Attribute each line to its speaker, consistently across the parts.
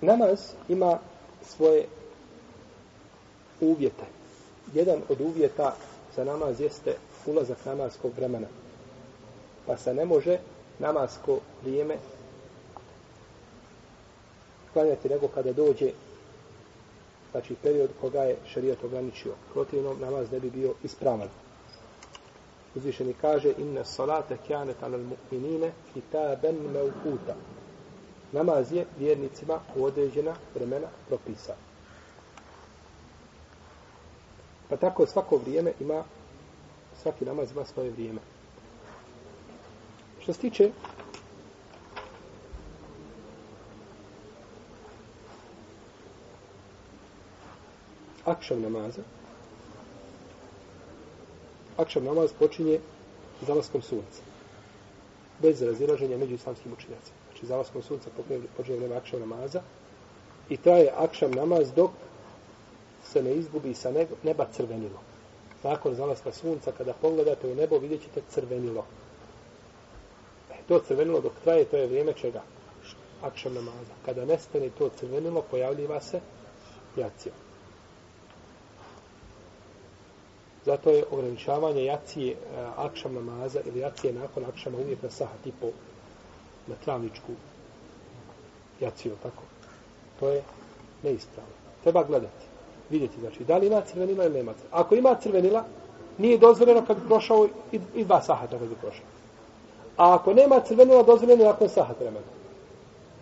Speaker 1: Namaz ima svoje uvjete. Jedan od uvjeta za namaz jeste ulazak namaskog vremena. Pa se ne može namasko vrijeme klanjati nego kada dođe znači period koga je šarijat ograničio. Protivno namaz ne bi bio ispravan. Uzvišeni kaže inna salata kjanet alal mu'minine kitaben meukuta. Namaz je vjernicima u određena vremena propisa. Pa tako svako vrijeme ima svaki namaz ima svoje vrijeme. Što se tiče akšav namaza, akšav namaz počinje zalaskom sunca. Bez razilaženja među islamskim učinjacima. Znači zalaskom sunca počinje vreme akšam namaza i traje akšam namaz dok se ne izgubi sa neba crvenilo. Nakon zalaska sunca, kada pogledate u nebo, vidjet ćete crvenilo. E, to crvenilo dok traje, to je vrijeme čega? Akšam namaza. Kada nestane to crvenilo, pojavljiva se jacija. Zato je ograničavanje jacije e, akšam namaza ili jacije nakon akšama uvijek na sahat i po na travničku jaciju, tako. To je neispravno. Treba gledati vidjeti, znači, da li ima crvenila ili nema crvenila. Ako ima crvenila, nije dozvoljeno kad bi prošao i, i dva sahata kad bi prošao. A ako nema crvenila, dozvoljeno nakon sahat vremena.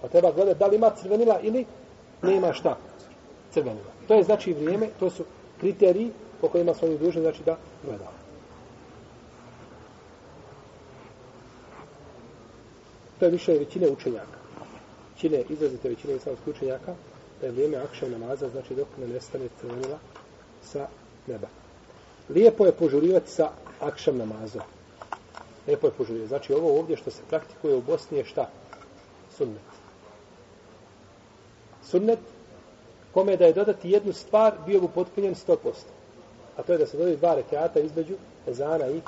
Speaker 1: Pa treba gledati da li ima crvenila ili nema šta crvenila. To je znači vrijeme, to su kriteriji po kojima smo oni dužni, znači da gledamo. To je više većine učenjaka. Većine, izrazite većine islamskih učenjaka, da je vrijeme akšav namaza, znači dok ne nestane crvenila sa neba. Lijepo je požurivati sa akšav namazom. Lijepo je požurivati. Znači ovo ovdje što se praktikuje u Bosni je šta? Sunnet. Sunnet, kome da je dodati jednu stvar, bio bi potpunjen 100%. A to je da se dodaju dva rekiata između ezana i.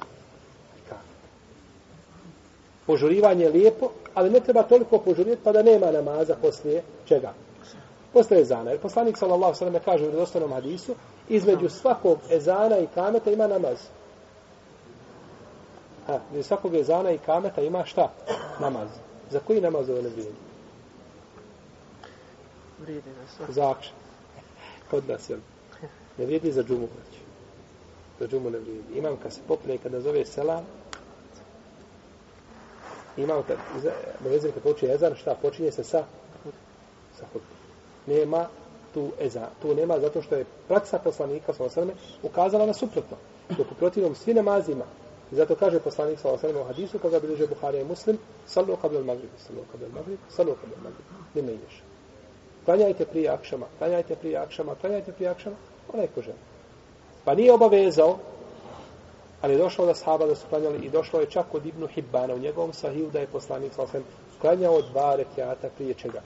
Speaker 1: Požurivanje je lijepo, ali ne treba toliko požurivati pa da nema namaza poslije čega? posle ezana. Jer poslanik sallallahu sallam kaže u redostanom hadisu, između svakog ezana i kameta ima namaz. Ha, između svakog ezana i kameta ima šta? Namaz. Za koji namaz ovo ne vrijedi?
Speaker 2: Vrijedi za sve.
Speaker 1: Za akšan. Kod nas, jel? Ne vrijedi za džumu. Za džumu ne vrijedi. Imam kad se popne, kada zove selam, imam kad, Muezin kad počinje ezan, šta? Počinje se sa, sa hutbom nema tu ezan. Tu nema zato što je praksa poslanika sa osrme ukazala na suprotno. Dok u protivnom svi namazima, i zato kaže poslanik sa osrme u hadisu koga bilježe Buhari i Muslim, sallu kabel magrib, sallu kabel magrib, sallu kabel magrib. Ne ideš. Klanjajte prije akšama, klanjajte prije akšama, klanjajte prije akšama, onaj ko želi. Pa nije obavezao, ali je došlo da sahaba da su klanjali i došlo je čak od Ibnu Hibbana u njegovom sahiju da je poslanik sa osvijem klanjao dva rekiata prije čega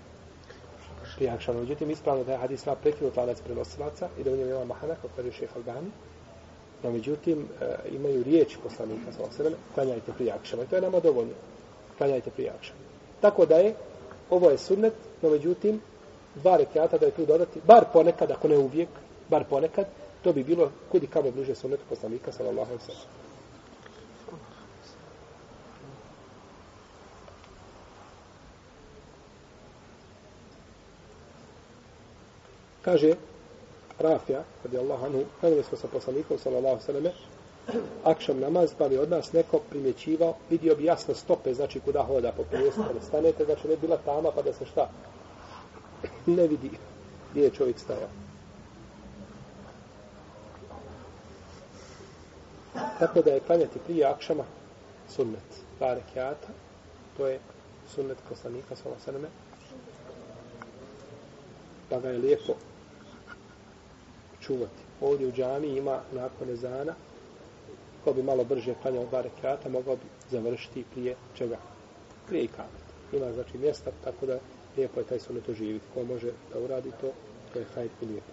Speaker 1: prije akšama. Međutim, ispravno da je hadis ima prekinut lanac prenosilaca i da u njemu ima mahana, kako kaže šeha Albani. No, međutim, e, imaju riječ poslanika sa osvijem, klanjajte prije akšama. I to je nama dovoljno. Klanjajte prije akšama. Tako da je, ovo je sunnet, no međutim, dva rekiata da je tu dodati, bar ponekad, ako ne uvijek, bar ponekad, to bi bilo kudi kamo bliže sunnetu poslanika sallallahu alaihi sallam. Kaže Rafija, radi Allah anhu, kada smo sa poslanikom, sallallahu sallam, akšam namaz, pa bi od nas neko primjećivao, vidio bi jasno stope, znači kuda hoda po prijestu, kada stanete, znači ne bila tama, pa da se šta ne vidi gdje je čovjek stajao. Tako da je klanjati prije akšama sunnet, dva rekiata, to je sunnet poslanika, svala sveme. pa ga je lijepo čuvati. Ovdje u džami ima nakon ezana, ko bi malo brže klanjao dva rekiata, mogao bi završiti prije čega? Prije i kamet. Ima znači mjesta, tako da lijepo je taj sunnet oživiti. Ko može da uradi to, to je hajt i lijepo.